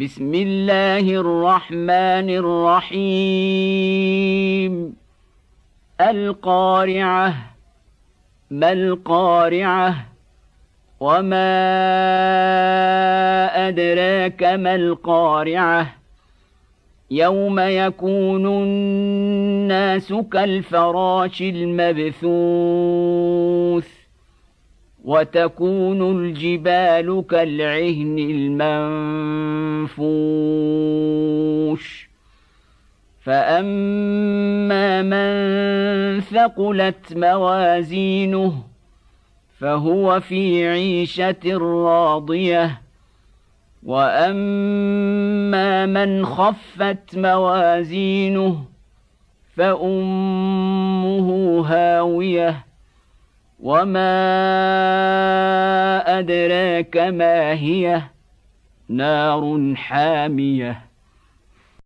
بسم الله الرحمن الرحيم. القارعة ما القارعة؟ وما أدراك ما القارعة؟ يوم يكون الناس كالفراش المبثوث. وتكون الجبال كالعهن المنفوش. فأما من ثقلت موازينه فهو في عيشة راضية. وأما من خفت موازينه فأمه هاوية. وما ادراك ما هي نار حاميه